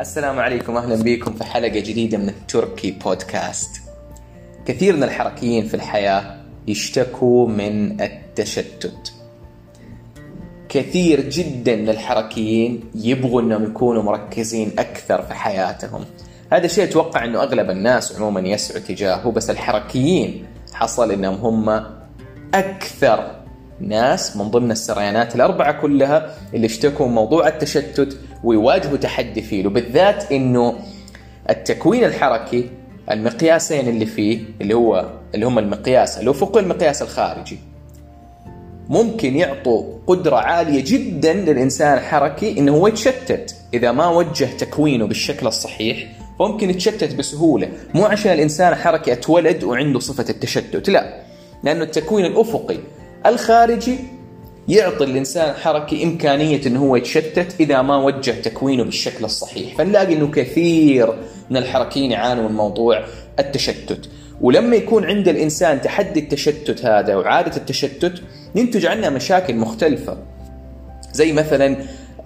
السلام عليكم أهلا بكم في حلقة جديدة من التركي بودكاست. كثير من الحركيين في الحياة يشتكوا من التشتت. كثير جدا من الحركيين يبغوا إنهم يكونوا مركزين أكثر في حياتهم. هذا الشيء أتوقع إنه أغلب الناس عموما يسعوا تجاهه بس الحركيين حصل إنهم هم أكثر ناس من ضمن السريانات الأربعة كلها اللي اشتكوا من موضوع التشتت ويواجهوا تحدي فيه. وبالذات إنه التكوين الحركي المقياسين اللي فيه اللي هو اللي هم المقياس الافقي والمقياس الخارجي ممكن يعطوا قدرة عالية جدا للإنسان الحركي إنه هو يتشتت. إذا ما وجه تكوينه بالشكل الصحيح فممكن يتشتت بسهولة. مو عشان الإنسان الحركي أتولد وعنده صفة التشتت لا. لأنه التكوين الأفقي الخارجي يعطي الإنسان الحركي إمكانية إنه هو يتشتت إذا ما وجه تكوينه بالشكل الصحيح، فنلاقي إنه كثير من الحركيين يعانوا من موضوع التشتت، ولما يكون عند الإنسان تحدي التشتت هذا وعادة التشتت ينتج عنها مشاكل مختلفة. زي مثلا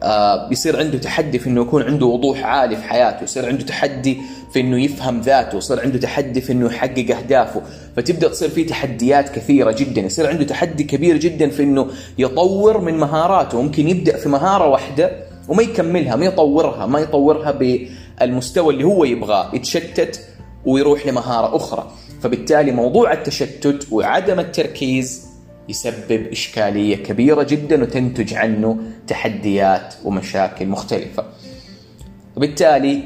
آه يصير عنده تحدي في إنه يكون عنده وضوح عالي في حياته، يصير عنده تحدي في إنه يفهم ذاته، يصير عنده تحدي في إنه يحقق أهدافه، فتبدأ تصير في تحديات كثيرة جدا، يصير عنده تحدي كبير جدا في إنه يطور من مهاراته، ممكن يبدأ في مهارة واحدة وما يكملها، ما يطورها، ما يطورها بالمستوى اللي هو يبغاه، يتشتت ويروح لمهارة أخرى، فبالتالي موضوع التشتت وعدم التركيز يسبب إشكالية كبيرة جدا وتنتج عنه تحديات ومشاكل مختلفة. وبالتالي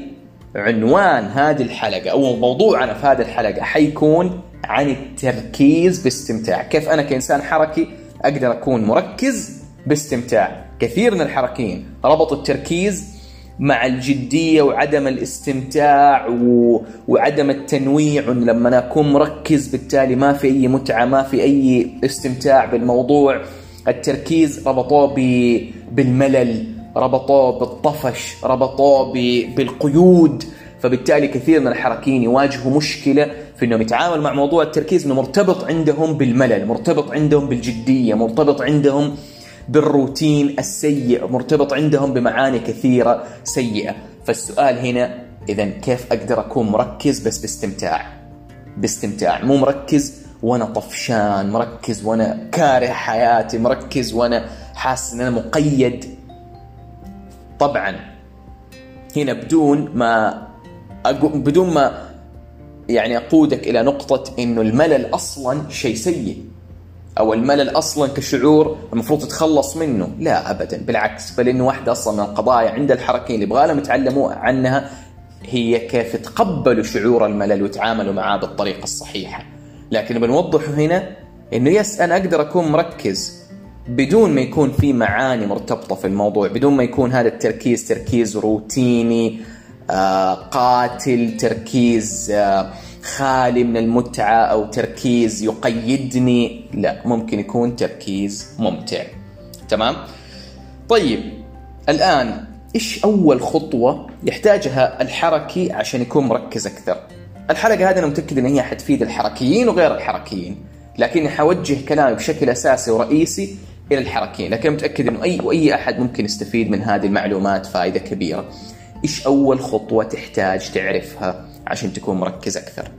عنوان هذه الحلقة أو موضوعنا في هذه الحلقة حيكون عن التركيز باستمتاع. كيف أنا كإنسان حركي أقدر أكون مركز باستمتاع؟ كثير من الحركيين ربطوا التركيز مع الجدية وعدم الاستمتاع و... وعدم التنويع لما أنا أكون مركز بالتالي ما في أي متعة ما في أي استمتاع بالموضوع. التركيز ربطوه ب... بالملل ربطوه بالطفش ربطوه ب... بالقيود. فبالتالي كثير من الحركيين يواجهوا مشكلة في أنهم يتعاملوا مع موضوع التركيز أنه مرتبط عندهم بالملل مرتبط عندهم بالجدية مرتبط عندهم بالروتين السيء مرتبط عندهم بمعاني كثيرة سيئة. فالسؤال هنا إذا كيف أقدر أكون مركز بس باستمتاع؟ باستمتاع. مو مركز وأنا طفشان مركز وأنا كاره حياتي مركز وأنا حاسس أن أنا مقيد. طبعا هنا بدون ما أقو بدون ما يعني أقودك إلى نقطة إنه الملل أصلا شيء سيء. أو الملل أصلا كشعور المفروض تتخلص منه. لا ابدا. بالعكس بل انه واحدة أصلا من القضايا عند الحركيين اللي يبغى لهم يتعلموا عنها هي كيف يتقبلوا شعور الملل ويتعاملوا معاه بالطريقة الصحيحة. لكن بنوضح هنا إنه يس أنا أقدر أكون مركز بدون ما يكون في معاني مرتبطة في الموضوع بدون ما يكون هذا التركيز تركيز روتيني آه قاتل تركيز آه خالي من المتعة أو تركيز يقيدني. لا ممكن يكون تركيز ممتع. تمام؟ طيب الآن إيش أول خطوة يحتاجها الحركي عشان يكون مركز أكثر؟ الحلقة هذه أنا متأكد أن هي حتفيد الحركيين وغير الحركيين لكني حوجه كلامي بشكل أساسي ورئيسي إلى الحركيين لكن متأكد أنه أي وأي أحد ممكن يستفيد من هذه المعلومات فائدة كبيرة. إيش أول خطوة تحتاج تعرفها؟ عشان تكون مركز أكثر.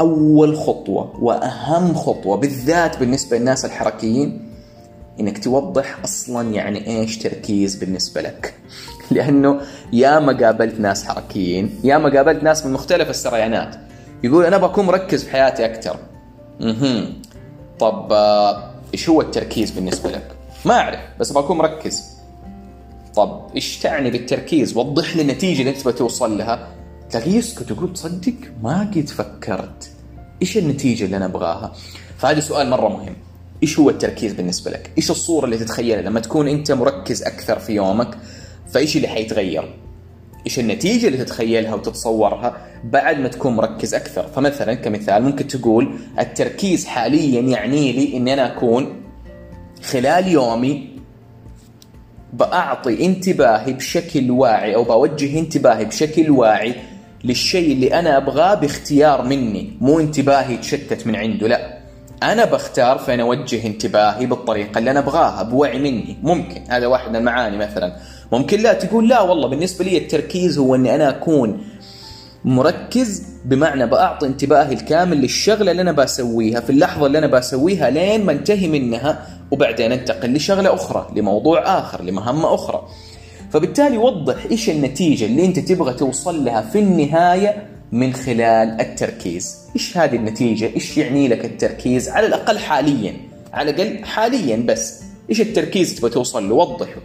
أول خطوة وأهم خطوة بالذات بالنسبة للناس الحركيين إنك توضح أصلا يعني إيش تركيز بالنسبة لك. لأنه يا ما قابلت ناس حركيين يا ما قابلت ناس من مختلف السريانات يقول أنا بكون مركز في حياتي أكثر. أها طب إيش هو التركيز بالنسبة لك؟ ما أعرف بس بكون مركز. طب إيش تعني بالتركيز؟ وضح لي النتيجة اللي أنت بتوصل لها. يسكت ويقول تصدق ما قد فكرت. إيش النتيجة اللي أنا أبغاها؟ فهذا سؤال مرة مهم. إيش هو التركيز بالنسبة لك؟ إيش الصورة اللي تتخيلها؟ لما تكون أنت مركز أكثر في يومك فإيش اللي حيتغير؟ إيش النتيجة اللي تتخيلها وتتصورها بعد ما تكون مركز أكثر؟ فمثلا كمثال ممكن تقول التركيز حاليا يعني لي إني أنا أكون خلال يومي بأعطي انتباهي بشكل واعي أو بوجه انتباهي بشكل واعي للشيء اللي أنا أبغاه باختيار مني مو انتباهي يتشتت من عنده لا. أنا بختار فين أوجه انتباهي بالطريقة اللي أنا أبغاها بوعي مني. ممكن. هذا واحد من المعاني مثلا. ممكن لا تقول لا والله بالنسبة لي التركيز هو إني أنا أكون مركز بمعنى بعطي انتباهي الكامل للشغلة اللي أنا بسويها في اللحظة اللي أنا بسويها لين ما انتهي منها وبعدين أنتقل لشغلة أخرى لموضوع آخر لمهمة أخرى. فبالتالي وضح إيش النتيجة اللي أنت تبغى توصل لها في النهاية من خلال التركيز. إيش هذه النتيجة؟ إيش يعني لك التركيز؟ على الأقل حاليا على الأقل حاليا بس. إيش التركيز تبغى توصل له؟ وضحه.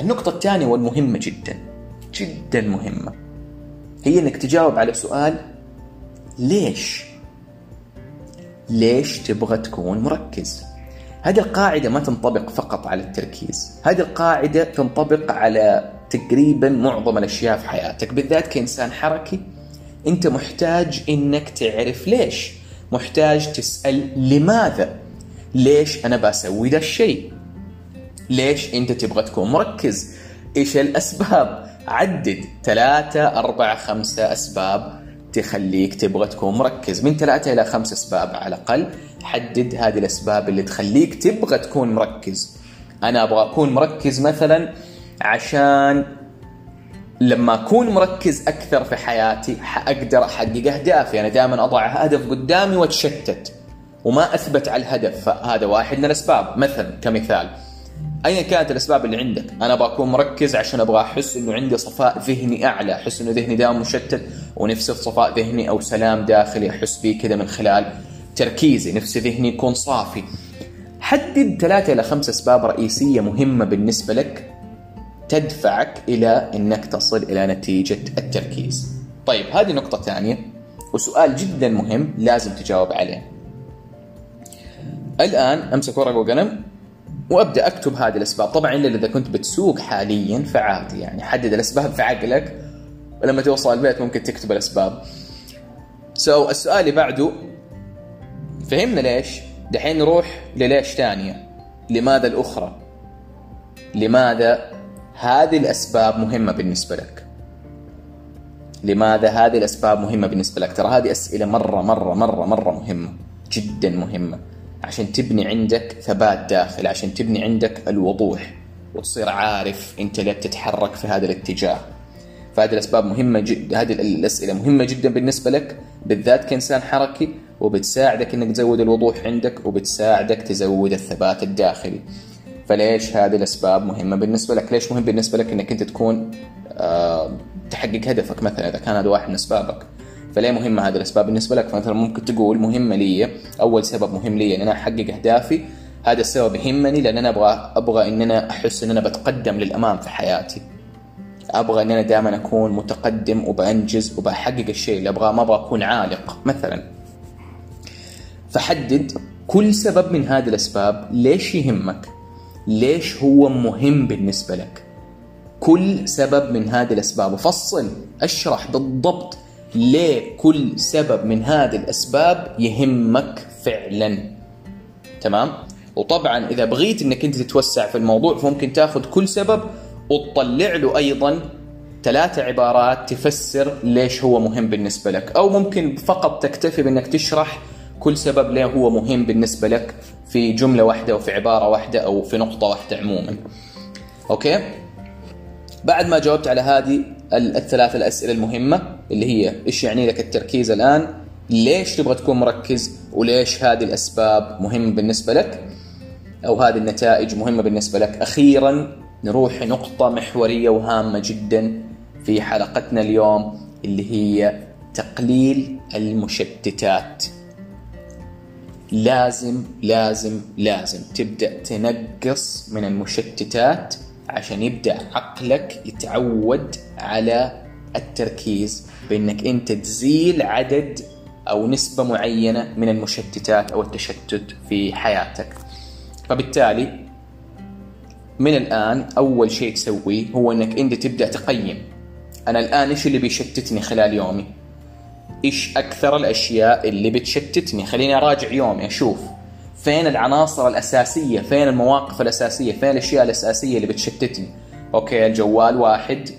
النقطة الثانية والمهمة جدا جدا مهمة. هي إنك تجاوب على سؤال ليش؟ ليش تبغى تكون مركز؟ هذه القاعدة ما تنطبق فقط على التركيز. هذه القاعدة تنطبق على تقريبا معظم الأشياء في حياتك بالذات كإنسان حركي. أنت محتاج أنك تعرف ليش. محتاج تسأل لماذا؟ ليش أنا بسوي ذا الشيء؟ ليش أنت تبغى تكون مركز؟ إيش الأسباب؟ عدد ثلاثة أربعة خمسة أسباب تخليك تبغى تكون مركز. من ثلاثة إلى خمس أسباب على الأقل. حدد هذه الأسباب اللي تخليك تبغى تكون مركز. أنا أبغى أكون مركز مثلا عشان لما أكون مركز أكثر في حياتي أقدر أحقق أهدافي. أنا دائما أضع هدف قدامي وأتشتت وما أثبت على الهدف. فهذا واحد من الأسباب. مثلا كمثال ايا كانت الأسباب اللي عندك؟ أنا أبغى أكون مركز عشان أبغى أحس إنه عندي صفاء ذهني أعلى أحس إنه ذهني دائما مشتت ونفسي في صفاء ذهني أو سلام داخلي أحس به كذا من خلال تركيزي نفسي ذهني يكون صافي. حدد ثلاثة إلى خمس أسباب رئيسية مهمة بالنسبة لك تدفعك إلى أنك تصل إلى نتيجة التركيز. طيب هذه نقطة ثانية وسؤال جدا مهم لازم تجاوب عليه. الآن أمسك ورقة وقلم. وأبدأ أكتب هذه الأسباب. طبعا إلا إذا كنت بتسوق حاليا فعادي يعني حدد الأسباب في عقلك ولما توصل البيت ممكن تكتب الأسباب. سو so, السؤال اللي بعده فهمنا ليش؟ دحين نروح لليش ثانية. لماذا الأخرى؟ لماذا هذه الأسباب مهمة بالنسبة لك؟ لماذا هذه الأسباب مهمة بالنسبة لك؟ ترى هذه أسئلة مرة مرة مرة مرة مهمة جدا مهمة. عشان تبني عندك ثبات داخل عشان تبني عندك الوضوح وتصير عارف انت ليه بتتحرك في هذا الاتجاه. فهذه الأسباب مهمة جدا هذه الأسئلة مهمة جدا بالنسبة لك بالذات كإنسان حركي وبتساعدك إنك تزود الوضوح عندك وبتساعدك تزود الثبات الداخلي. فليش هذه الأسباب مهمة بالنسبة لك؟ ليش مهم بالنسبة لك إنك أنت تكون آه تحقق هدفك مثلا؟ إذا كان هذا واحد من أسبابك. فليه مهمة هذه الأسباب؟ بالنسبة لك فمثلا ممكن تقول مهمة لي أول سبب مهم لي أن أنا أحقق أهدافي هذا السبب يهمني لأن أنا أبغى أبغى أن أنا أحس أن أنا بتقدم للأمام في حياتي. أبغى أن أنا دائما أكون متقدم وبأنجز وبحقق الشيء اللي أبغاه ما أبغى أكون عالق مثلا. فحدد كل سبب من هذه الأسباب ليش يهمك ليش هو مهم بالنسبة لك. كل سبب من هذه الأسباب وفصل أشرح بالضبط ليه كل سبب من هذه الأسباب يهمك فعلا؟ تمام؟ وطبعا إذا بغيت إنك أنت تتوسع في الموضوع فممكن تأخذ كل سبب وتطلع له أيضا ثلاثة عبارات تفسر ليش هو مهم بالنسبة لك. أو ممكن فقط تكتفي بأنك تشرح كل سبب ليه هو مهم بالنسبة لك في جملة واحدة أو في عبارة واحدة أو في نقطة واحدة عموما. أوكي؟ بعد ما جاوبت على هذه الثلاث الأسئلة المهمة اللي هي إيش يعني لك التركيز الآن؟ ليش تبغى تكون مركز؟ وليش هذه الأسباب مهمة بالنسبة لك؟ أو هذه النتائج مهمة بالنسبة لك؟ أخيرا نروح نقطة محورية وهامة جدا في حلقتنا اليوم اللي هي تقليل المشتتات. لازم لازم لازم تبدأ تنقص من المشتتات عشان يبدأ عقلك يتعود على التركيز بأنك أنت تزيل عدد أو نسبة معينة من المشتتات أو التشتت في حياتك. فبالتالي من الآن أول شيء تسويه هو أنك أنت تبدأ تقيم أنا الآن إيش اللي بيشتتني خلال يومي؟ إيش أكثر الأشياء اللي بتشتتني؟ خليني أراجع يومي أشوف فين العناصر الأساسية فين المواقف الأساسية فين الأشياء الأساسية اللي بتشتتني okay الجوال واحد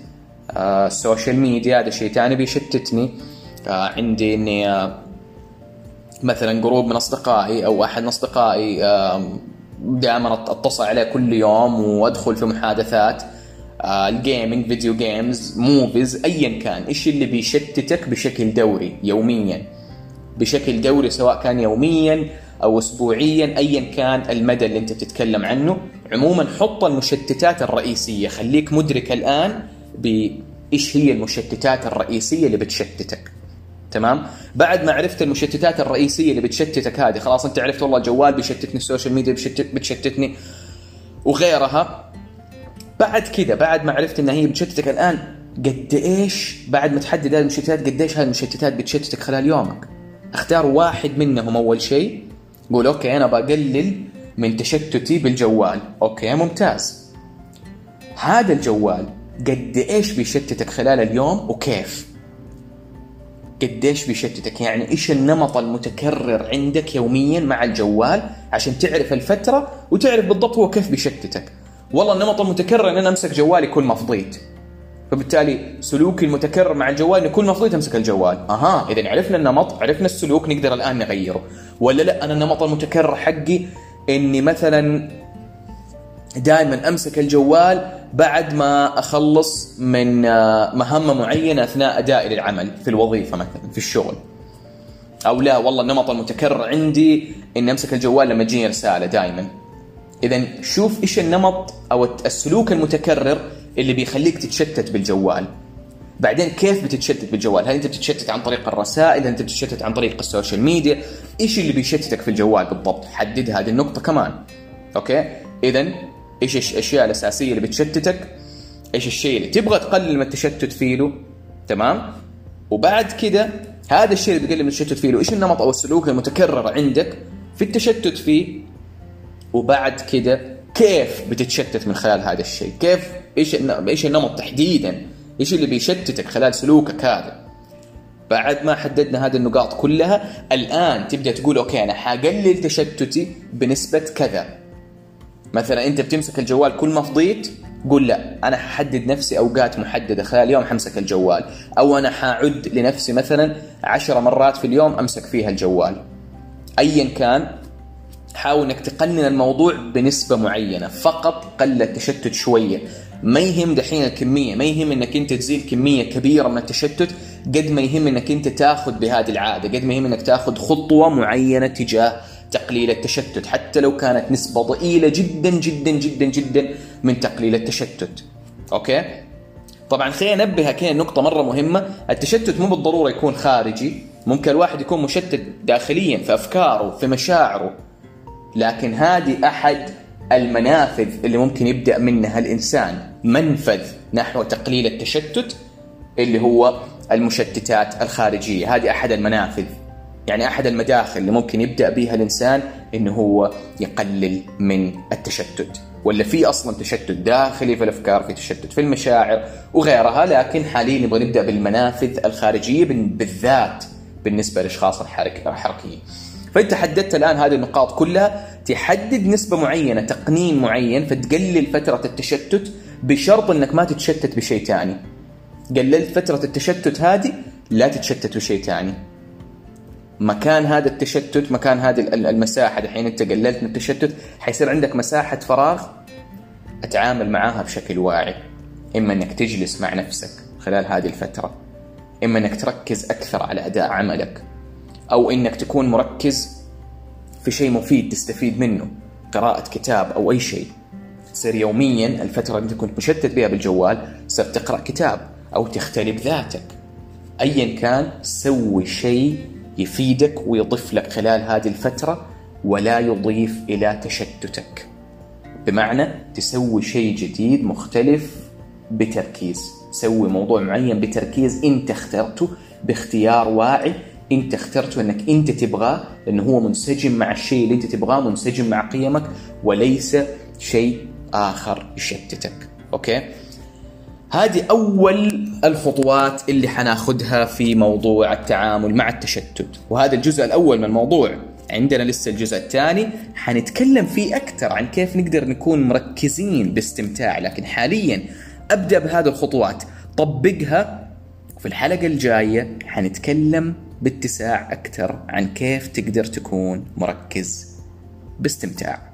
ال social media هذا شيء ثاني بيشتتني. آه عندي إني آه مثلا group من أصدقائي أو أحد من أصدقائي دائما أتصل عليه كل يوم وأدخل في محادثات. آه، ال gaming video games movies ايا كان. إيش اللي بيشتتك؟ بشكل دوري يوميا. بشكل دوري سواء كان يوميا أو اسبوعيا ايا كان المدى اللي أنت بتتكلم عنه. عموما حط المشتتات الرئيسية. خليك مدرك الآن بإيش هي المشتتات الرئيسية اللي بتشتتك. تمام؟ بعد ما عرفت المشتتات الرئيسية اللي بتشتتك هذه خلاص أنت عرفت والله الجوال بيشتتني ال social media بشتت بتشتتني وغيرها. بعد كذا بعد ما عرفت إنها هي بتشتتك الآن قد إيش بعد ما تحدد هذه المشتتات قد إيش هذه المشتتات بتشتتك خلال يومك؟ أختار واحد منهم أول شيء قول okay أنا بقلل من تشتتي بالجوال. okay ممتاز. هذا الجوال قد إيش بيشتتك خلال اليوم وكيف؟ قديش بيشتتك؟ يعني إيش النمط المتكرر عندك يوميا مع الجوال عشان تعرف الفترة وتعرف بالضبط هو كيف بيشتتك. والله النمط المتكرر إن أنا أمسك جوالي كل ما فضيت فبالتالي سلوكي المتكرر مع الجوال اني كل ما فضيت أمسك الجوال. أها اذا عرفنا النمط عرفنا السلوك نقدر الآن نغيره. ولا لا أنا النمط المتكرر حقي إني مثلا دائما أمسك الجوال بعد ما أخلص من آه، مهمة معينة أثناء ادائي للعمل في الوظيفة مثلا في الشغل أو لا والله النمط المتكرر عندي إني أمسك الجوال لما تجيني رسالة دائما اذا شوف إيش النمط أو السلوك المتكرر اللي بيخليك تتشتت بالجوال بعدين كيف بتتشتت بالجوال؟ هل أنت بتتشتت عن طريق الرسائل؟ هل أنت بتتشتت عن طريق ال social media؟ إيش اللي بيشتتك في الجوال بالضبط؟ حدد هذه النقطة كمان. okay؟ اذا إيش الأشياء الأساسية اللي بتشتتك؟ إيش الشيء اللي تبغى تقلل من التشتت فيه له؟ تمام؟ وبعد كده هذا الشيء اللي بيقلل من التشتت فيه له، إيش النمط أو السلوك المتكرر عندك في التشتت فيه؟ وبعد كده كيف بتتشتت من خلال هذا الشيء؟ كيف إيش إيش النمط تحديدا؟ إيش اللي بيشتتك خلال سلوكك هذا بعد ما حددنا هذه النقاط كلها الآن تبدأ تقول أوكي أنا حقلل تشتتي بنسبة كذا مثلا أنت بتمسك الجوال كل ما فضيت قول لا أنا ححدد نفسي أوقات محددة خلال اليوم حمسك الجوال. أو أنا حاعد لنفسي مثلا عشر مرات في اليوم أمسك فيها الجوال. ايا كان حاول إنك تقنن الموضوع بنسبة معينة فقط قل التشتت شوية. ما يهم دحين الكمية ما يهم إنك أنت تزيل كمية كبيرة من التشتت قد ما يهم إنك أنت تأخذ بهذه العادة قد ما يهم إنك تأخذ خطوة معينة تجاه تقليل التشتت حتى لو كانت نسبة ضئيلة جدا جدا جدا جدا من تقليل التشتت. أوكي؟ طبعا خلينا ننبه كده نقطة مرة مهمة. التشتت مو بالضرورة يكون خارجي ممكن الواحد يكون مشتت داخليا في أفكاره في مشاعره. لكن هذه أحد المنافذ اللي ممكن يبدأ منها الإنسان. منفذ نحو تقليل التشتت اللي هو المشتتات الخارجية. هذه أحد المنافذ. يعني أحد المداخل اللي ممكن يبدأ بها الإنسان إنه هو يقلل من التشتت ولا في أصلا تشتت داخلي في الأفكار في تشتت في المشاعر وغيرها لكن حاليا نبغى نبدأ بالمنافذ الخارجية بالذات بالنسبة للاشخاص الحركيين. فإنت حددت الآن هذه النقاط كلها تحدد نسبة معينة تقنين معين فتقلل فترة التشتت بشرط إنك ما تتشتت بشيء ثاني قللت فترة التشتت هذه لا تتشتت بشيء ثاني مكان هذا التشتت مكان هذه المساحة. الحين انت قللت من التشتت حيصير عندك مساحة فراغ أتعامل معاها بشكل واعي. إما إنك تجلس مع نفسك خلال هذه الفترة إما إنك تركز أكثر على أداء عملك أو إنك تكون مركز في شيء مفيد تستفيد منه قراءة كتاب أو أي شيء. تصير يوميا الفترة اللي أنت كنت مشتت بها بالجوال صرت تقرأ كتاب أو تختلي بذاتك ايا كان سوي شيء يفيدك ويضيف لك خلال هذه الفترة ولا يضيف إلى تشتتك. بمعنى تسوي شيء جديد مختلف بتركيز. سوي موضوع معين بتركيز أنت اخترته باختيار واعي أنت اخترته أنك أنت تبغاه لأنه هو منسجم مع الشيء اللي أنت تبغاه منسجم مع قيمك وليس شيء آخر يشتتك. أوكي؟ هذه أول الخطوات اللي حناخذها في موضوع التعامل مع التشتت. وهذا الجزء الأول من الموضوع. عندنا لسه الجزء الثاني. حنتكلم فيه أكثر عن كيف نقدر نكون مركزين باستمتاع لكن حاليا أبدأ بهذه الخطوات. طبقها. في الحلقة الجاية حنتكلم باتساع أكثر عن كيف تقدر تكون مركز باستمتاع.